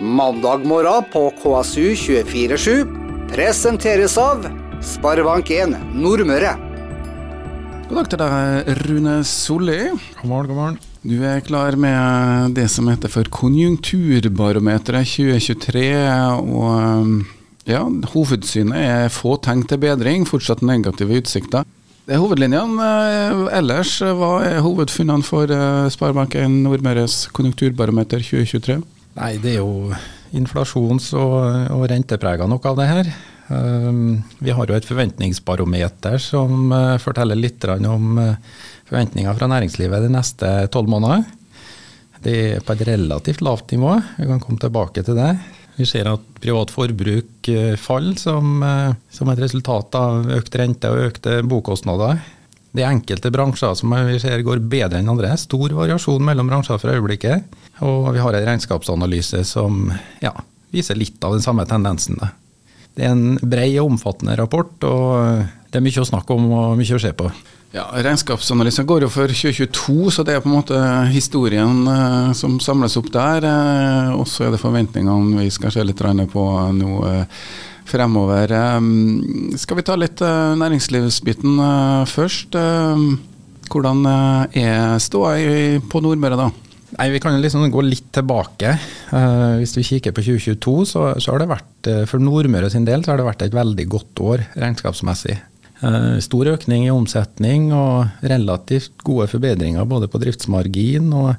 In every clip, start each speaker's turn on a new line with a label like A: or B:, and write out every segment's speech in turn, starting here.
A: Mandag morgen på KSU247 presenteres av Sparebank1 Nordmøre.
B: God dag til deg, Rune Solli.
C: God morgen, god morgen.
B: Du er klar med det som heter for Konjunkturbarometeret 2023. og ja, Hovedsynet er få tegn til bedring, fortsatt negative utsikter. Det er hovedlinjene. Ellers, hva er hovedfunnene for Sparebank1 Nordmøres konjunkturbarometer 2023?
C: Nei, Det er jo inflasjons- og, og renteprega noe av det her. Um, vi har jo et forventningsbarometer som uh, forteller litt om uh, forventninger fra næringslivet de neste tolv månedene. Det er på et relativt lavt nivå, vi kan komme tilbake til det. Vi ser at privat forbruk uh, faller som, som, et resultat av økt rente og økte bokostnader. Det er enkelte bransjer som vi ser går bedre enn andre. Stor variasjon mellom bransjer for øyeblikket. Og vi har en regnskapsanalyse som ja, viser litt av den samme tendensen. Det er en bred og omfattende rapport, og det er mye å snakke om og mye å se på.
B: Ja, Regnskapsanalysen går jo for 2022, så det er på en måte historien eh, som samles opp der. Eh, og så er det forventningene vi skal se litt på nå uh, fremover. Um, skal vi ta litt næringslivsbiten først? hvordan er ståa på Nordmøre da?
C: Nei, Vi kan liksom gå litt tilbake. Hvis vi kikker på 2022, så, så, har det vært for Nordmøre sin del så har det vært et veldig godt år regnskapsmessig. Stor økning i omsetning og relativt gode forbedringer både på driftsmargin og,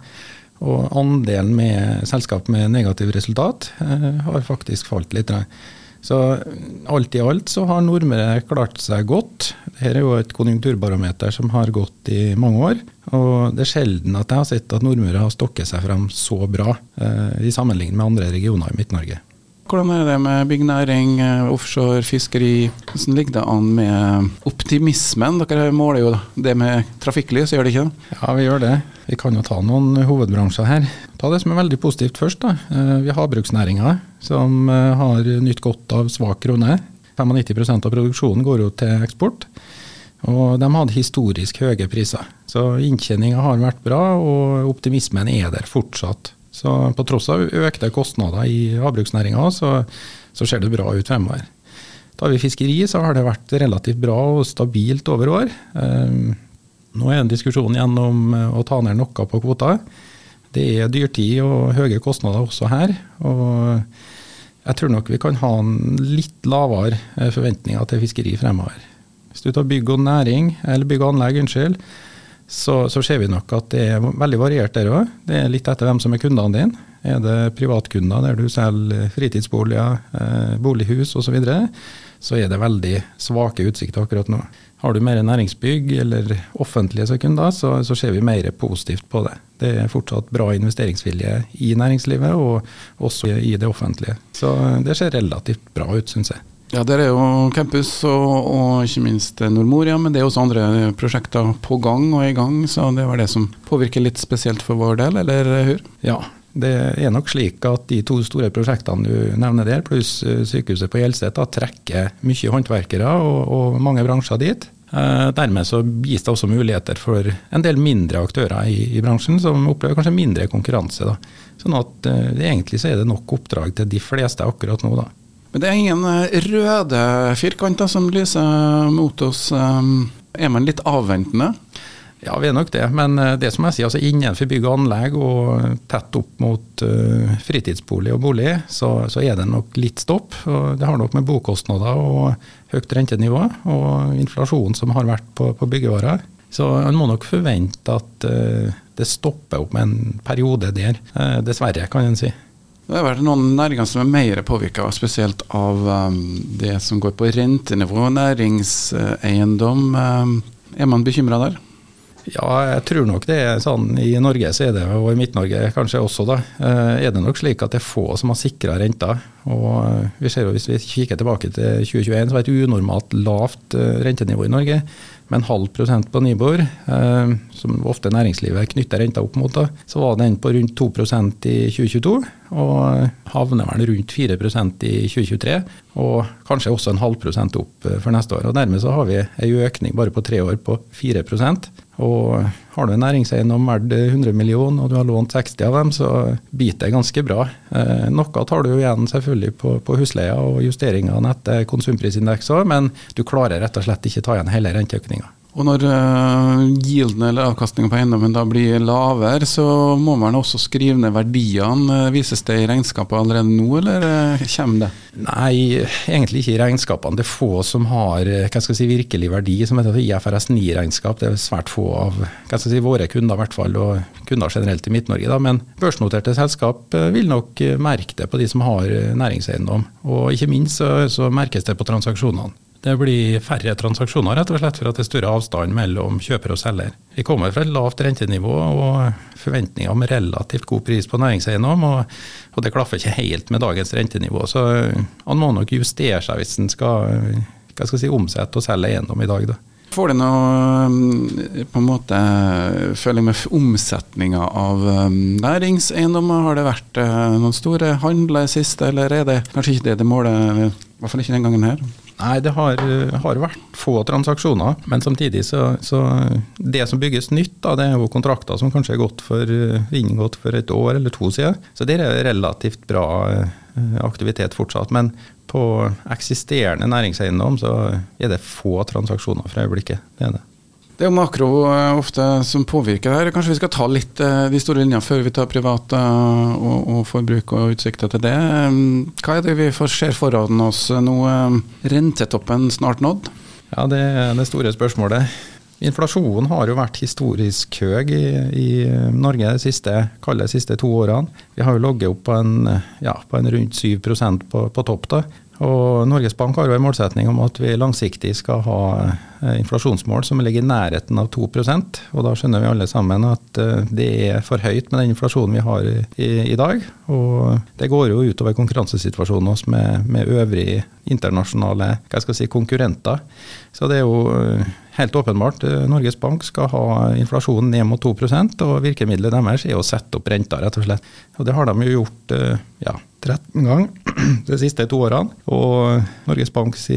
C: og andelen med selskap med negativt resultat har faktisk falt litt. Så alt i alt så har Nordmøre klart seg godt. Dette er jo et konjunkturbarometer som har gått i mange år. Og det er sjelden at jeg har sett at Nordmøre har stokket seg fram så bra eh, i sammenligning med andre regioner i Midt-Norge.
B: Hvordan er det med byggenæring, eh, offshore, fiskeri? Hvordan ligger det an med optimismen? Dere måler jo det med trafikklys, gjør det ikke det?
C: Ja, vi gjør det. Vi kan jo ta noen hovedbransjer her. Ta det som er veldig positivt først. Da. Eh, vi har havbruksnæringa, som eh, har nytt godt av svak krone. 95% av produksjonen går jo til eksport. Og de hadde historisk høye priser. Så inntjeninga har vært bra, og optimismen er der fortsatt. Så på tross av økte kostnader i havbruksnæringa, så, så, ser det bra ut fremover. Tar vi fiskeri, så har det vært relativt bra og stabilt over år. Um, nå er det en diskusjon igjen om å ta ned noe på kvota. Det er dyrtid og høye kostnader også her. og jeg tror nok vi kan ha en litt lavere forventninger til fiskeri fremover. Hvis du tar bygg og næring, eller bygg og anlegg, unnskyld, så, så, ser vi nok at det er veldig variert der òg. Det er litt etter hvem som er kundene dine. Er det privatkunder der du selger fritidsboliger, eh, bolighus osv., så, videre, så er det veldig svake utsikter akkurat nå. Har du mer næringsbygg eller offentlige kunder, så, så ser vi mer positivt på det. Det er fortsatt bra investeringsvilje i næringslivet, og også i det offentlige. Så det ser relativt bra ut, syns jeg.
B: Ja, Der er jo campus og, og ikke minst Nordmoria, men det er også andre prosjekter på gang og i gang. Så det var det som påvirker litt spesielt for vår del, eller Hur?
C: Ja, det er nok slik at de to store prosjektene du nevner der, pluss eh, sykehuset på Hjelset, trekker mye håndverkere og, og, mange bransjer dit. Eh, dermed så gis det også muligheter for en del mindre aktører i, i bransjen, som opplever kanskje mindre konkurranse. Da. Sånn at eh, egentlig så er det nok oppdrag til de fleste akkurat nå. da.
B: Men det er ingen eh, røde firkanter som lyser mot oss. Eh, er man litt avventende?
C: Ja, vi er nok det. Men eh, det som jeg sier, altså innenfor bygg og anlegg og tett opp mot fritidsbolig og bolig, så, så, er det nok litt stopp. Og det har nok med bokostnader og høyt rentenivå og inflasjon som har vært på, på byggevarer. Så en må nok forvente at det stopper opp med en periode der. Dessverre, kan en si.
B: Det har vært noen næringer som er mer påvirka, spesielt av um, det som går på rentenivå, næringseiendom. Um, er man bekymra der?
C: Ja, jeg tror nok det er sånn i Norge, så er det, og i Midt-Norge kanskje også, da, eh, er det nok slik at det er få som har sikra renta. Og eh, vi ser jo Hvis vi kikker tilbake til 2021, så var det et unormalt lavt eh, rentenivå i Norge. Med en halv prosent på Nibor, som ofte næringslivet knytter renta opp mot, da, så var den på rundt 2% i 2022. og havner vel rundt 4% i 2023. Og kanskje også en halv prosent opp for neste år. og Dermed så har vi en økning bare på tre år på 4% og har du en næringseiendom verdt 100 millioner, og du har lånt 60 av dem, så biter det ganske bra. Eh, noe tar du jo igjen selvfølgelig på, på husleia og justeringene etter konsumprisindeks òg, men du klarer rett og slett ikke ta igjen hele renteøkninga.
B: Og når uh, gilden eller avkastningen på eiendommen da blir lavere, så må man også skrive ned verdiene. Vises det i regnskapet allerede nå, eller uh, kommer det?
C: Nei, egentlig ikke i regnskapene. Det er få som har hva skal jeg si, virkelig verdi, som heter IFRS 9-regnskap. Det er svært få av hva skal jeg si, våre kunder, i hvert fall, og kunder generelt i Midt-Norge. Men børsnoterte selskap vil nok merke det på de som har næringseiendom. Og ikke minst så, så merkes det på transaksjonene. Det blir færre transaksjoner, rett og slett for at det er større avstand mellom kjøper og selger. Vi kommer fra et lavt rentenivå og forventninger om relativt god pris på næringseiendom, og, og det klaffer ikke helt med dagens rentenivå. Så han må nok justere seg hvis han skal, skal si, omsette og selge eiendom i dag. Da.
B: Får det noe på en måte føling med omsetninga av um, næringseiendommer? Har det vært noen store handler siste, eller er det kanskje ikke det det målet, i hvert fall ikke den gangen her?
C: Nei, det har, har, vært få transaksjoner. Men samtidig så, så Det som bygges nytt, da, det er jo kontrakter som kanskje er gått for, inngått for et år eller to siden. Så det er relativt bra eh, aktivitet fortsatt. Men på eksisterende næringseiendom så er det få transaksjoner for øyeblikket. Det er det.
B: Det er jo makro eh, ofte som påvirker her. Kanskje vi skal ta litt eh, de store linjene før vi tar privat eh, og, og forbruk og utsikter til det. Hva er det vi ser foran oss nå? Rentetoppen snart nådd?
C: Ja, Det er det store spørsmålet. Inflasjonen har jo vært historisk høy i, i Norge de siste, siste to årene. Vi har jo ligget opp på en, ja, på en rundt 7 på, på topp. da. Og Norges Bank har jo en målsetning om at vi langsiktig skal ha eh, inflasjonsmål som ligger i nærheten av 2% og Da skjønner vi alle sammen at eh, det er for høyt med den inflasjonen vi har i, i dag. Og det går jo utover konkurransesituasjonen vår med, med øvrige internasjonale si, konkurrenter. Så det er jo eh, helt åpenbart. Norges Bank skal ha inflasjonen ned mot 2% og virkemidlet deres er å sette opp renta, rett og slett. Og det har de jo gjort ja, 13 ganger de siste to årene. Og Norges Banks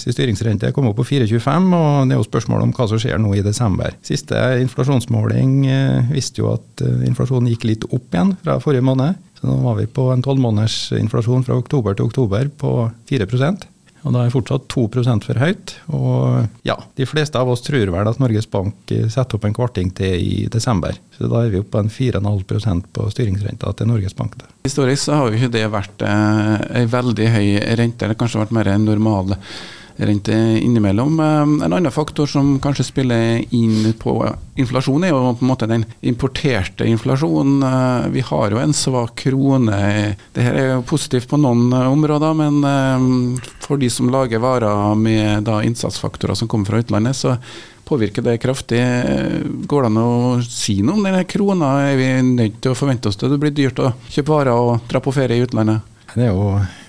C: styringsrente kom opp på 4,25, og det er jo spørsmål om hva som skjer nå i desember. Siste inflasjonsmåling eh, viste jo at eh, inflasjonen gikk litt opp igjen fra forrige måned. Så nå var vi på en tolvmåneders inflasjon fra oktober til oktober på 4 og da er fortsatt 2% for høyt. Og ja, de fleste av oss tror vel at Norges Bank setter opp en kvarting til i desember. Så da er vi oppe på en 4,5% på styringsrenta til Norges Bank.
B: Historisk så har jo ikke det vært eh, ei veldig høy rente, eller kanskje vært mer normal rente innimellom. Eh, en annen faktor som kanskje spiller inn på inflasjon, er jo på en måte den importerte inflasjonen. Eh, vi har jo en svak krone. Dette er jo positivt på noen eh, områder, men for de som lager varer med innsatsfaktorer som kommer fra utlandet, så påvirker det kraftig. Går det an å si noe om denne krona? Er vi nødt til å forvente oss det? Det blir dyrt å kjøpe varer og dra på ferie i utlandet?
C: Det er jo Eh,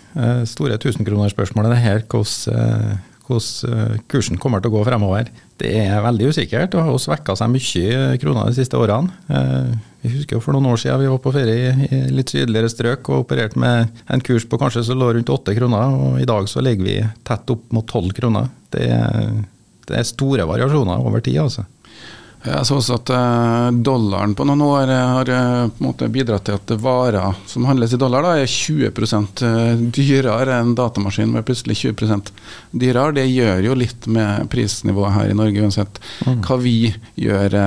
C: store tusenkronerspørsmålet det her, hvordan, hvordan eh, kursen kommer til å gå fremover. Det er veldig usikkert og har svekka seg mye kroner de siste årene. Eh, vi husker jo For noen år siden vi var på ferie i litt sydligere strøk og opererte med en kurs på kanskje som lå rundt åtte kroner, og i dag så ligger vi tett opp mot tolv kroner. Det er, det er store variasjoner over tid. altså.
B: Jeg så også at uh, dollaren på noen år eh, har måte bidratt til at varer som handles i dollar, da, er 20% dyrere enn datamaskin. Men plutselig 20% dyrere. Det gjør jo litt med prisnivået her i Norge, uansett mm. hva vi gjør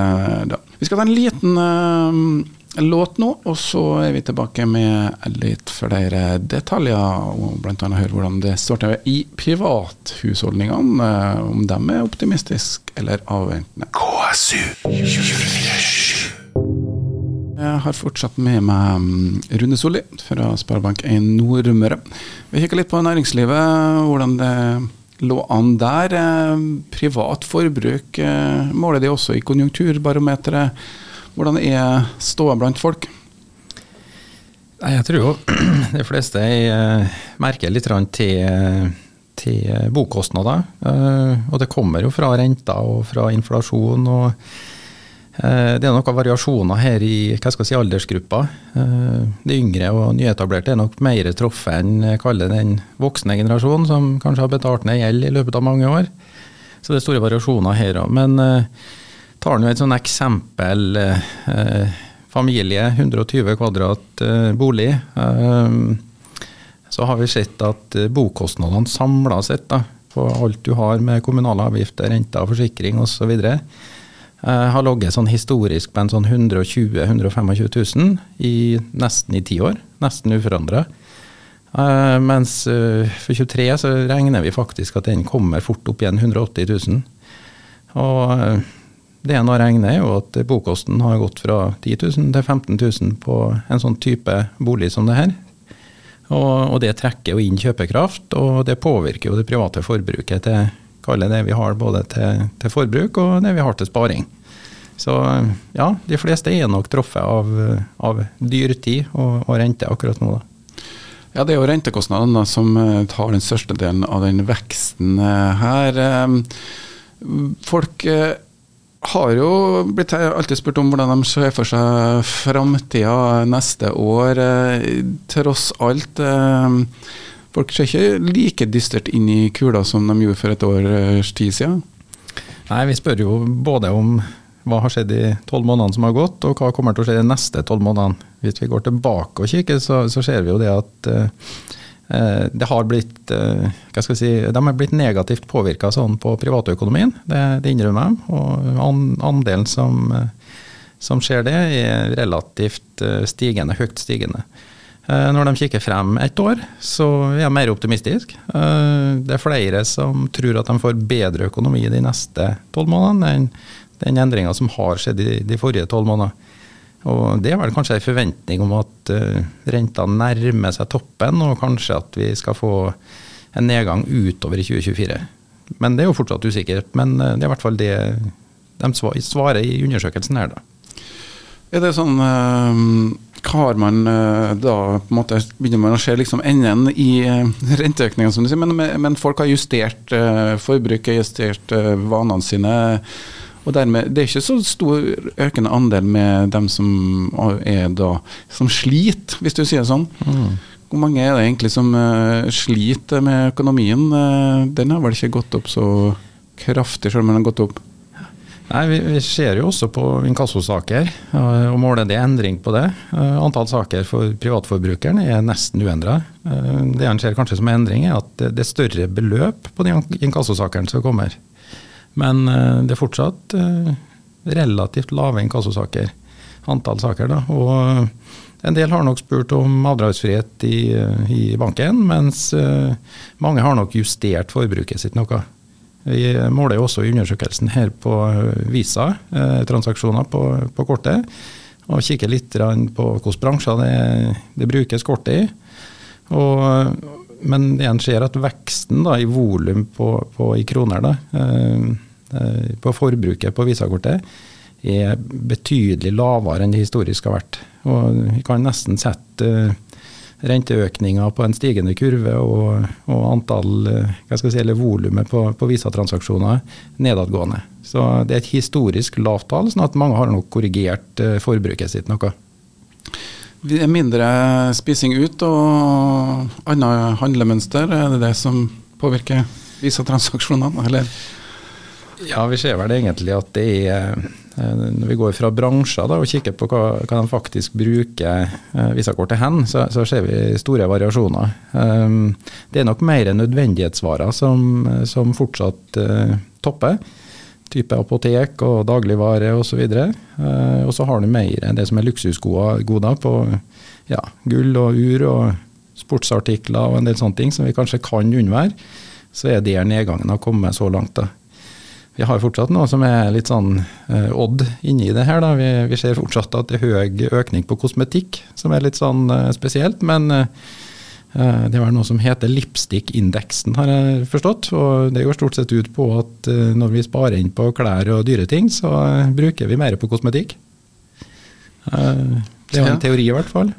B: da. Vi skal ta en liten låt nå, og så er vi tilbake med litt flere detaljer. og Blant annet høre hvordan det står til i privathusholdningene. Om de er optimistiske eller avventende. KSU 247. Jeg har fortsatt med meg mm, Rune Solli fra Sparebank1 Nordmøre. Vi kikker litt på næringslivet, hvordan det lå an der. Privat forbruk eh, måler de også i konjunkturbarometeret. Hvordan er ståa blant folk?
C: Jeg tror jo de fleste jeg merker litt til, til bokostnader. Eh, og det kommer jo fra renter og fra inflasjon. og Eh, det er noen variasjoner her i hva skal jeg si, aldersgruppa. Eh, de yngre og nyetablerte er nok mer truffet enn den voksne generasjonen, som kanskje har betalt ned gjeld i løpet av mange år. Så det er store variasjoner her òg. Men tar nå et sånt eksempel. Eh, familie, 120 kvadrat eh, bolig. så har vi sett at bokostnadene samla sett da, på alt du har med kommunale avgifter, renter, forsikring osv. Jeg har ligget sånn historisk på en sånn 120 000-125 000 i nesten i ti år. Nesten uforandra. Uh, mens uh, for 23 så regner vi faktisk at den kommer fort opp igjen 180 000. Og uh, det en har regnet, er jo at bokosten har gått fra 10 000 til 15 000 på en sånn type bolig som det her. Og, og det trekker jo inn kjøpekraft, og det påvirker jo det private forbruket til kalle det vi har både til, til, forbruk og det vi har til sparing. Så ja, de fleste er nok truffet av, av dyrtid og, og, rente akkurat nå. da.
B: Ja, Det er jo rentekostnadene som eh, tar den største delen av den veksten eh, her. Eh, folk har jo blitt alltid spurt om hvordan de ser for seg framtida neste år. Tross alt. Folk ser ikke like dystert inn i kula som de gjorde for et års tid siden?
C: Nei, vi spør jo både om hva har skjedd i tolv månedene som har gått, og hva kommer til å skje de neste tolv månedene. Hvis vi går tilbake og kikker, så, så ser vi jo det at uh, det har blitt uh, hva skal jeg si, De har blitt negativt påvirka sånn på privatøkonomien, det, det innrømmer jeg. Og andelen som, uh, som skjer det, er relativt stigende, høyt stigende. Eh, når de kikker frem ett år, så er jeg mer optimistisk. Eh, det er flere som tror at de får bedre økonomi de neste tolv månedene enn den endringa som har skjedd i de forrige tolv månedene. Og Det er vel kanskje en forventning om at uh, renta nærmer seg toppen, og kanskje at vi skal få en nedgang utover i 2024. Men det er jo fortsatt usikkert. Men det er i hvert fall det de svarer i undersøkelsen her, da.
B: Er det sånn har man eh, da på en måte begynner man å se liksom enden i renteøkningen, som du sier, men, men, folk har justert forbruket, justert vanene sine. Og dermed, Det er ikke så stor økende andel med dem som er da, som sliter, hvis du sier det sånn. Mm. Hvor mange er det egentlig som uh, sliter med økonomien? den har vel ikke gått opp så kraftig, selv om den har gått opp?
C: Nei, vi, vi, ser jo også på inkassosaker, og måler det endring på det. Eh, antall saker for privatforbrukeren er nesten uendra. Eh, det en ser kanskje som endring, er at det er større beløp på de inkassosakene som kommer. Men eh, det er fortsatt relativt lave inkassosaker. Antall saker, da. Og en del har nok spurt om avdragsfrihet i, i banken, mens mange har nok justert forbruket sitt noe. Vi måler jo også undersøkelsen her på Visa-transaksjoner på, på, kortet. Og kikker litt på hvilke bransjer det, det, brukes kortet i. Og, men en ser at veksten da, i volum i kroner da, eh, eh, på forbruket på Visa-kortet er betydelig lavere enn det historisk har vært. Og vi kan nesten sette renteøkninger på en stigende kurve og, og antall eh, hva si, eller volumet på, på Visa-transaksjoner nedadgående. Så det er et historisk lavt tall, sånn at mange har nok korrigert eh, forbruket sitt noe.
B: Det er mindre spising ut og annet handlemønster, er det det som påvirker Visa-transaksjonene, eller?
C: Ja, vi ser vel egentlig at det er Eh, når vi går fra bransjer da, og kikker på hva, hva de faktisk bruker eh, Visakortet hen, så, så, ser vi store variasjoner. Um, det er nok mer nødvendighetsvarer som, som fortsatt uh, topper. Type apotek og dagligvare osv. Uh, og så har du mer enn det som er luksusgoder på ja, gull og ur og sportsartikler og en del sånne ting som vi kanskje kan unnvære. Så er der nedgangen har kommet så langt. da. Vi har fortsatt noe som er litt sånn uh, odd inni det her. Da. Vi, vi, ser fortsatt at det er høy økning på kosmetikk, som er litt sånn uh, spesielt. Men uh, det er noe som heter lipstick-indeksen, har jeg forstått. Og det går stort sett ut på at når vi sparer inn på klær og dyre ting, så bruker vi mer på kosmetikk. Det var en teori, i hvert fall.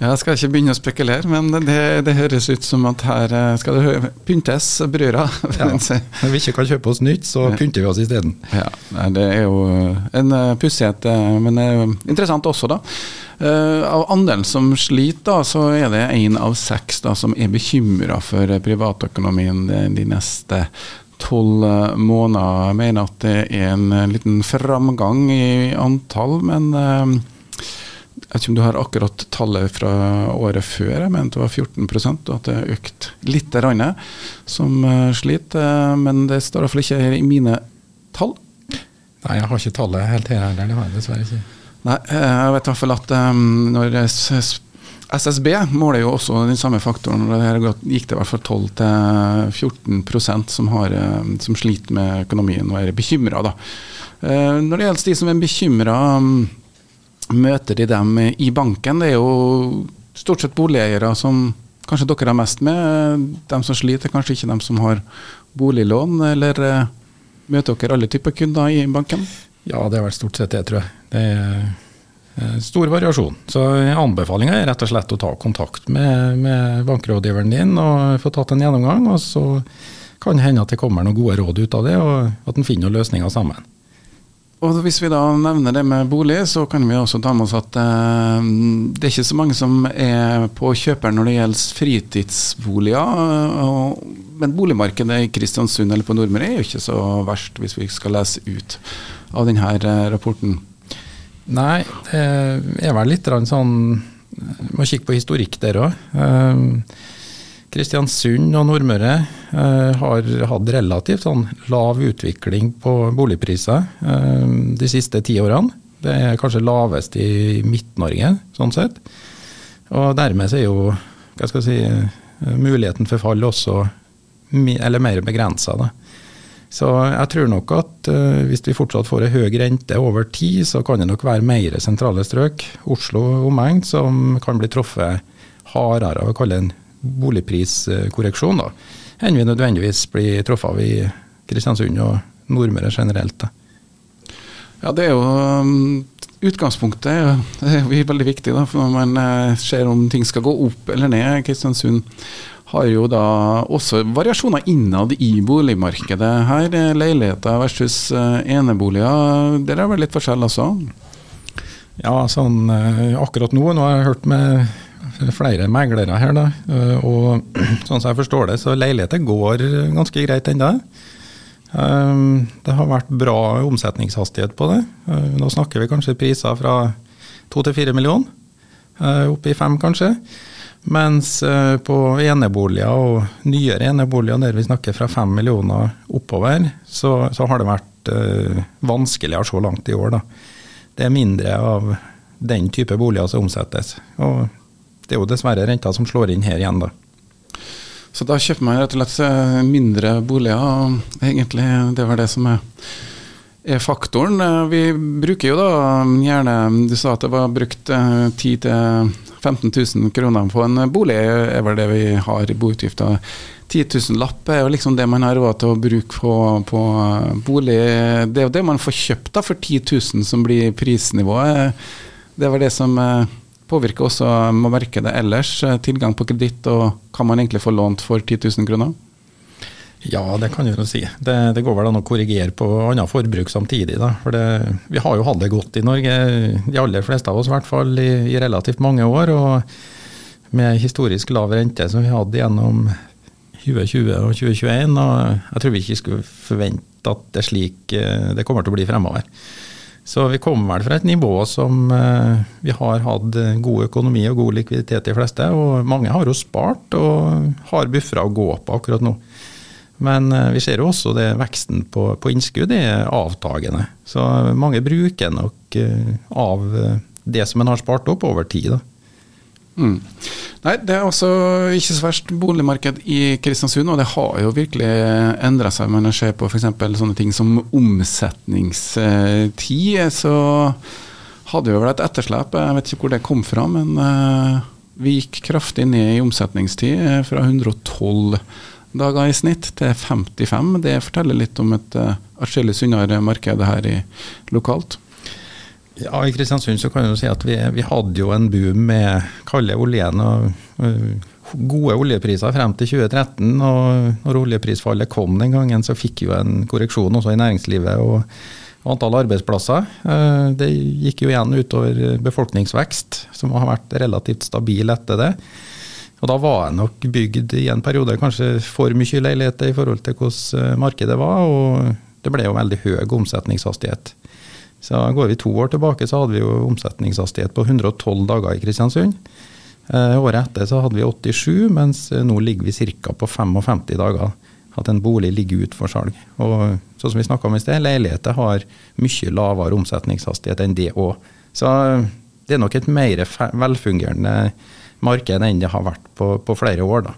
B: Ja, Jeg skal ikke begynne å spekulere, men det, det høres ut som at her eh, skal det pyntes brødra.
C: Ja. Når vi ikke kan kjøpe oss nytt, så pynter vi oss isteden.
B: Ja, det er jo en uh, pussighet, eh, men eh, interessant også, da. Eh, av andelen som sliter, da, så er det én av seks da, som er bekymra for eh, privatøkonomien de, neste tolv eh, måneder. Jeg mener at det er en eh, liten framgang i antall, men eh, jeg vet ikke om du har akkurat tallet fra året før, jeg mente det var 14 og at det har økt litt som eh, sliter. eh, Men det står iallfall ikke her i mine tall.
C: Nei, jeg har ikke tallet helt her heller, det har jeg dessverre ikke.
B: Nei, eh, jeg vet i hvert fall at um, når SSB måler jo også den samme faktoren. og her gikk det i hvert fall 12 til 14% som, har, som sliter med økonomien og er bekymra. Når det gjelder de som er bekymra, møter de dem i banken? Det er jo stort sett boligeiere som kanskje dere har mest med. De som sliter, kanskje ikke de som har boliglån. Eller eh, møter dere alle typer kunder i banken?
C: Ja, det er vel stort sett det, tror jeg. Det er eh, stor variasjon. Så anbefalinga er rett og slett å ta kontakt med, med bankrådgiveren din og få tatt en gjennomgang. Og så kan det hende at det kommer noen gode råd ut av det, og at en finner løsninger sammen.
B: Og Hvis vi da nevner det med bolig, så kan vi også ta med oss at eh, det er ikke så mange som er på kjøperen når det gjelder fritidsboliger. Men boligmarkedet i Kristiansund eller på Nordmøre er jo ikke så verst, hvis vi skal lese ut av denne eh, rapporten.
C: Nei, det er vel litt sånn Må kikke på historikk der òg. Kristiansund og Nordmøre eh, har hatt relativt sånn lav utvikling på boligpriser eh, de siste ti årene. Det er kanskje lavest i Midt-Norge, sånn sett. Og dermed er jo hva skal jeg si, eh, muligheten for fall også eller mer begrensa. Så jeg tror nok at eh, hvis vi fortsatt får en høy rente over tid, så kan det nok være mer sentrale strøk, Oslo og omegn, som kan bli truffet hardere av å kalle en boligpriskorreksjon, da, enn vi nødvendigvis blir truffet av i Kristiansund og Nordmøre generelt. Da.
B: Ja, det er jo um, Utgangspunktet er jo- det er veldig viktig da, for når man eh, ser om ting skal gå opp eller ned. Kristiansund har jo da også variasjoner innad i boligmarkedet. Her er leiligheter versus eh, eneboliger. Der er vel litt forskjell også?
C: Ja, sånn eh, akkurat nå, nå har jeg hørt med flere meglere her, da, eh, og sånn som jeg forstår det, så leiligheter går ganske greit ennå. Um, Det har vært bra omsetningshastighet på det. Uh, Nå snakker vi kanskje priser fra to til fire millioner, opp i fem kanskje. Mens på eneboliger og nyere eneboliger, der vi snakker fra fem millioner oppover, så, så har det vært vanskeligere så langt i år. Da. Det er mindre av den type boliger som omsettes. Og det er jo dessverre renta som slår inn her igjen, da.
B: Så da kjøper man rett og slett eh, mindre boliger. og Egentlig det var det som er, er faktoren. Eh, Vi bruker jo da gjerne Du sa at det var brukt eh, 10 000-15 000 kroner på en bolig, er vel det vi har i boutgifter. 10 000 lapp er jo liksom det man har råd til å bruke på, på bolig. Det er jo det man får kjøpt da for 10 000 som blir prisnivået. Det var det som eh, påvirker også markedet ellers. eh, Tilgang på kreditt, og kan man egentlig få lånt for 10 000 kroner?
C: Ja, det kan jeg jo si. Det, det går vel an å korrigere på annet forbruk samtidig. Da. For det, vi har jo hatt det godt i Norge, de aller fleste av oss i hvert fall, i, i relativt mange år. Og med historisk lav rente som vi hadde gjennom 2020 og 2021. Og jeg tror vi ikke skulle forvente at det er slik eh, det kommer til å bli fremover. Så vi kommer vel fra et nivå som eh, vi har hatt god økonomi og god likviditet de fleste. Og mange har jo spart og har buffere å gå på akkurat nå. Men eh, vi ser jo også det veksten på, på innskudd er avtagende. Så mange bruker nok eh, av det som en har spart opp, over tid. da.
B: Mm. Nei, det er også ikke så verst boligmarked i Kristiansund, og det har jo virkelig endra seg. Men jeg ser på f.eks. sånne ting som omsetningstid, så hadde vi vel et etterslep. Jeg vet ikke hvor det kom fra, men eh, vi gikk kraftig ned i omsetningstid, eh, fra 112 dager i snitt til 55. Det forteller litt om et atskillig sunnere marked her i, lokalt.
C: Ja, I Kristiansund så kan du si at vi, vi hadde jo en boom med kalde oljen og uh, gode oljepriser frem til 2013. og når oljeprisfallet kom den gangen, så fikk vi en korreksjon også i næringslivet. og antall arbeidsplasser. Uh, det gikk jo igjen utover befolkningsvekst, som har vært relativt stabil etter det. Og da var jeg nok bygd i en periode kanskje for mye leiligheter i forhold til hvordan markedet var, og det ble jo veldig høy omsetningshastighet. Så Går vi to år tilbake, så hadde vi jo omsetningshastighet på 112 dager i Kristiansund. Eh, året etter så hadde vi 87, mens nå ligger vi ca. på 55 dager. At en bolig ligger ut for salg. Og sånn som vi om i sted, leiligheter har mye lavere omsetningshastighet enn det òg. Så det er nok et mer velfungerende marked enn det har vært på, på flere år. da.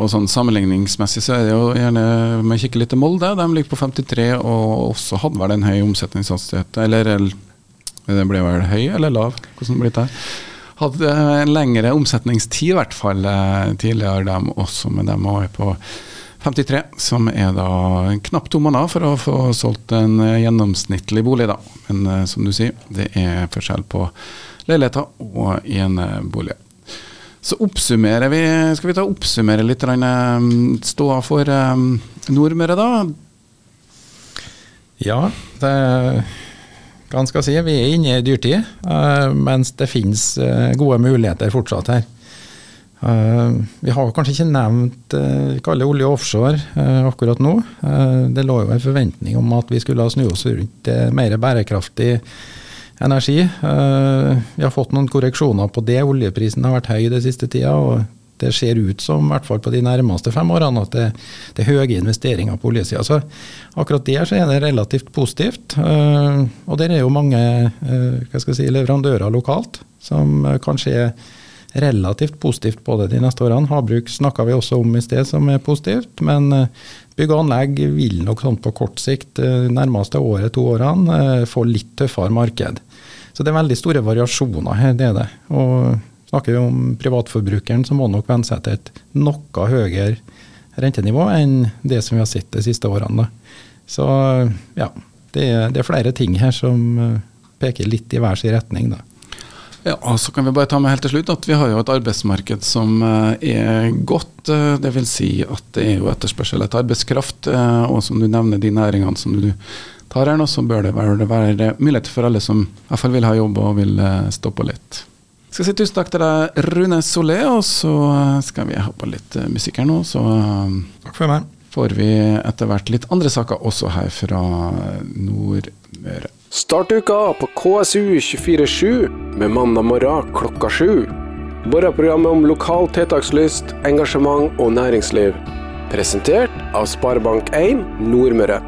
B: Og sånn Sammenligningsmessig så er det jo gjerne Vi kikker litt til Molde. De ligger på 53 og også hadde vel en høy omsetningshastighet. Eller det ble vel høy eller lav? Hvordan blir det? Hadde en lengre omsetningstid i hvert fall eh, tidligere, dem også, men de er på 53, som er da knapt to måneder for å få solgt en gjennomsnittlig bolig, da. Men eh, som du sier, det er forskjell på leiligheter og enebolig. Så oppsummerer vi Skal vi ta oppsummere litt um, ståa for um, Nordmøre, da?
C: Ja, det hva skal si, vi er inne i dyrtid, uh, mens det finnes uh, gode muligheter fortsatt her. Uh, vi har kanskje ikke nevnt uh, kalle olje og offshore akkurat nå. Det lå jo en forventning om at vi skulle snu oss rundt mer bærekraftig energi. Eh, vi har fått noen korreksjoner på det. Oljeprisen har vært høy den siste tida. og det ser ut som, i hvert fall på de nærmeste fem årene, at det, det er høye investeringer på oljesida. Så akkurat der så er det relativt positivt. Eh, og der er jo mange eh, si, leverandører lokalt som kanskje er relativt positivt på det de neste årene. Havbruk snakka vi også om i sted, som er positivt. Men bygg og anlegg vil nok sånn på kort sikt, nærmeste året, to årene, få litt tøffere marked. Så det er veldig store variasjoner her, det er det. Og snakker vi om privatforbrukeren, så må nok venne seg til et noe høyere rentenivå enn det som vi har sett de siste årene. Så ja, det er, det er, flere ting her som eh, peker litt i hver sin retning. da.
B: Ja, og Så kan vi bare ta med helt til slutt at vi har jo et arbeidsmarked som eh, er godt. Eh, Dvs. Si at det er jo etterspørsel etter arbeidskraft. Og som du nevner, de næringene som du tar her nå, så bør det være, være mulighet for alle som i hvert fall vil ha jobb og vil eh, stå på litt. Skal si tusen takk til deg, Rune Solé, og så eh, skal vi ha på litt eh, musikk her nå. Så
C: takk for meg.
B: får vi etter hvert litt andre saker også her fra Nordmøre.
D: Start uka på KSU247 med mandag morgen klokka sju. Morgenprogrammet om lokal tiltakslyst, engasjement og næringsliv. Presentert av Sparebank1 Nordmøre.